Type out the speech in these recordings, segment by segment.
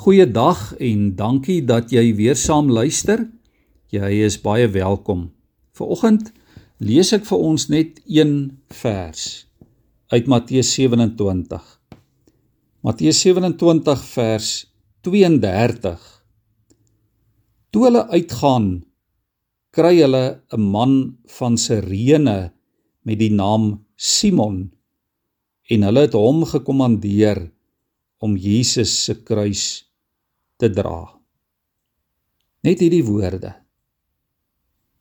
Goeiedag en dankie dat jy weer saam luister. Jy is baie welkom. Vanoggend lees ek vir ons net een vers uit Matteus 27. Matteus 27 vers 32. Toe hulle uitgaan, kry hulle 'n man van Sirene met die naam Simon en hulle het hom gekommandeer om Jesus se kruis te dra. Net hierdie woorde.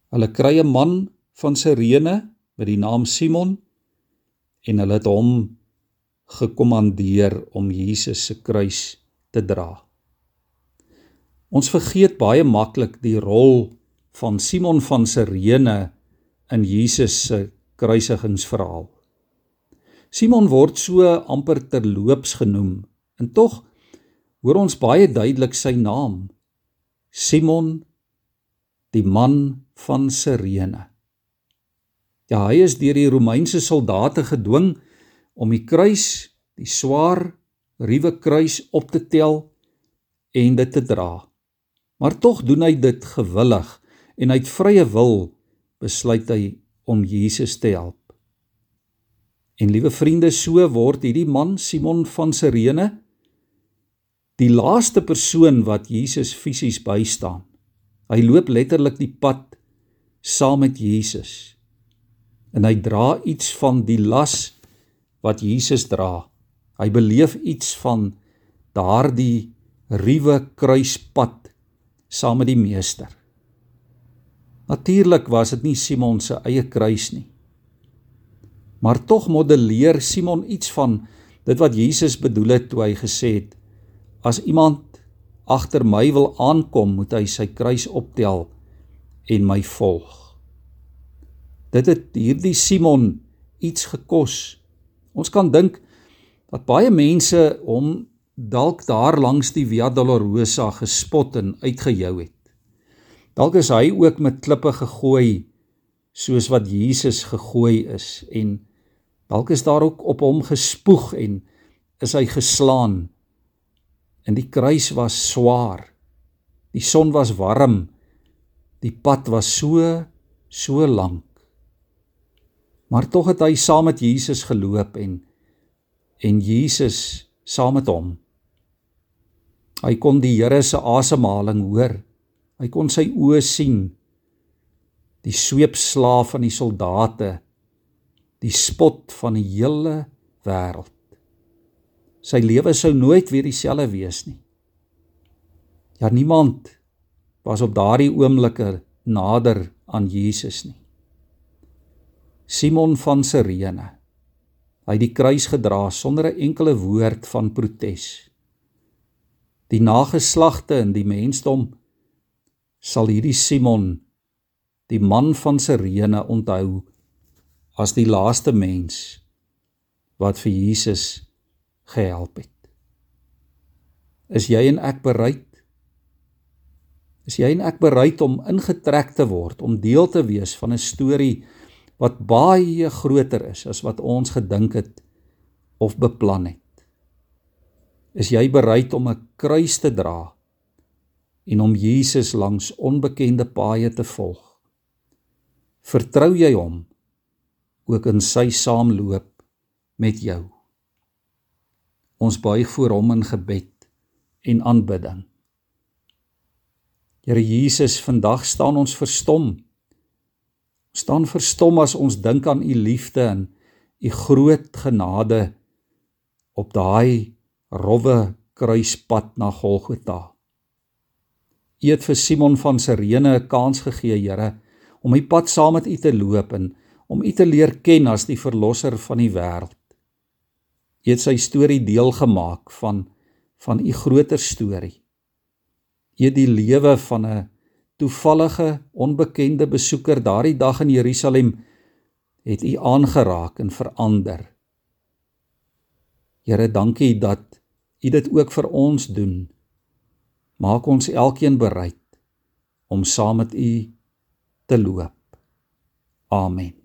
Hulle kry 'n man van Sirene met die naam Simon en hulle het hom gekommandeer om Jesus se kruis te dra. Ons vergeet baie maklik die rol van Simon van Sirene in Jesus se kruisigingsverhaal. Simon word so amper terloops genoem en tog hoor ons baie duidelik sy naam. Simon die man van Sirene. Ja hy is deur die Romeinse soldate gedwing om die kruis die swaar ruwe kruis op te tel en dit te dra. Maar tog doen hy dit gewillig en uit vrye wil besluit hy om Jesus te help. En liewe vriende so word hierdie man Simon van Sirene die laaste persoon wat Jesus fisies bystaan. Hy loop letterlik die pad saam met Jesus. En hy dra iets van die las wat Jesus dra. Hy beleef iets van daardie ruwe kruispad saam met die meester. Natuurlik was dit nie Simon se eie kruis nie. Maar tog modelleer Simon iets van dit wat Jesus bedoel het toe hy gesê het As iemand agter my wil aankom, moet hy sy kruis optel en my volg. Dit het hierdie Simon iets gekos. Ons kan dink dat baie mense hom dalk daar langs die Via Dolorosa gespot en uitgejou het. Dalk is hy ook met klippe gegooi soos wat Jesus gegooi is en dalk is daar ook op hom gespoeg en is hy geslaan En die kruis was swaar. Die son was warm. Die pad was so so lank. Maar tog het hy saam met Jesus geloop en en Jesus saam met hom. Hy kon die Here se asemhaling hoor. Hy kon sy oë sien. Die sweepslaaf van die soldate. Die spot van die hele wêreld. Sy lewe sou nooit weer dieselfde wees nie. Ja niemand was op daardie oomblikke nader aan Jesus nie. Simon van Sirene. Hy het die kruis gedra sonder 'n enkele woord van protes. Die nageslagte in die mensdom sal hierdie Simon, die man van Sirene onthou as die laaste mens wat vir Jesus gehelp het. Is jy en ek bereid? Is jy en ek bereid om ingetrek te word, om deel te wees van 'n storie wat baie groter is as wat ons gedink het of beplan het? Is jy bereid om 'n kruis te dra en om Jesus langs onbekende paaie te volg? Vertrou jy hom ook in sy saamloop met jou? Ons buig voor hom in gebed en aanbidding. Here Jesus, vandag staan ons verstom. Ons staan verstom as ons dink aan u liefde en u groot genade op daai rowwe kruispad na Golgotha. U het vir Simon van Sirene 'n kans gegee, Here, om die pad saam met u te loop en om u te leer ken as die verlosser van die wêreld. Jy het sy storie deel gemaak van van u groter storie. Jy het die lewe van 'n toevallige onbekende besoeker daardie dag in Jerusalem het u aangeraak en verander. Here, dankie dat u dit ook vir ons doen. Maak ons elkeen bereid om saam met u te loop. Amen.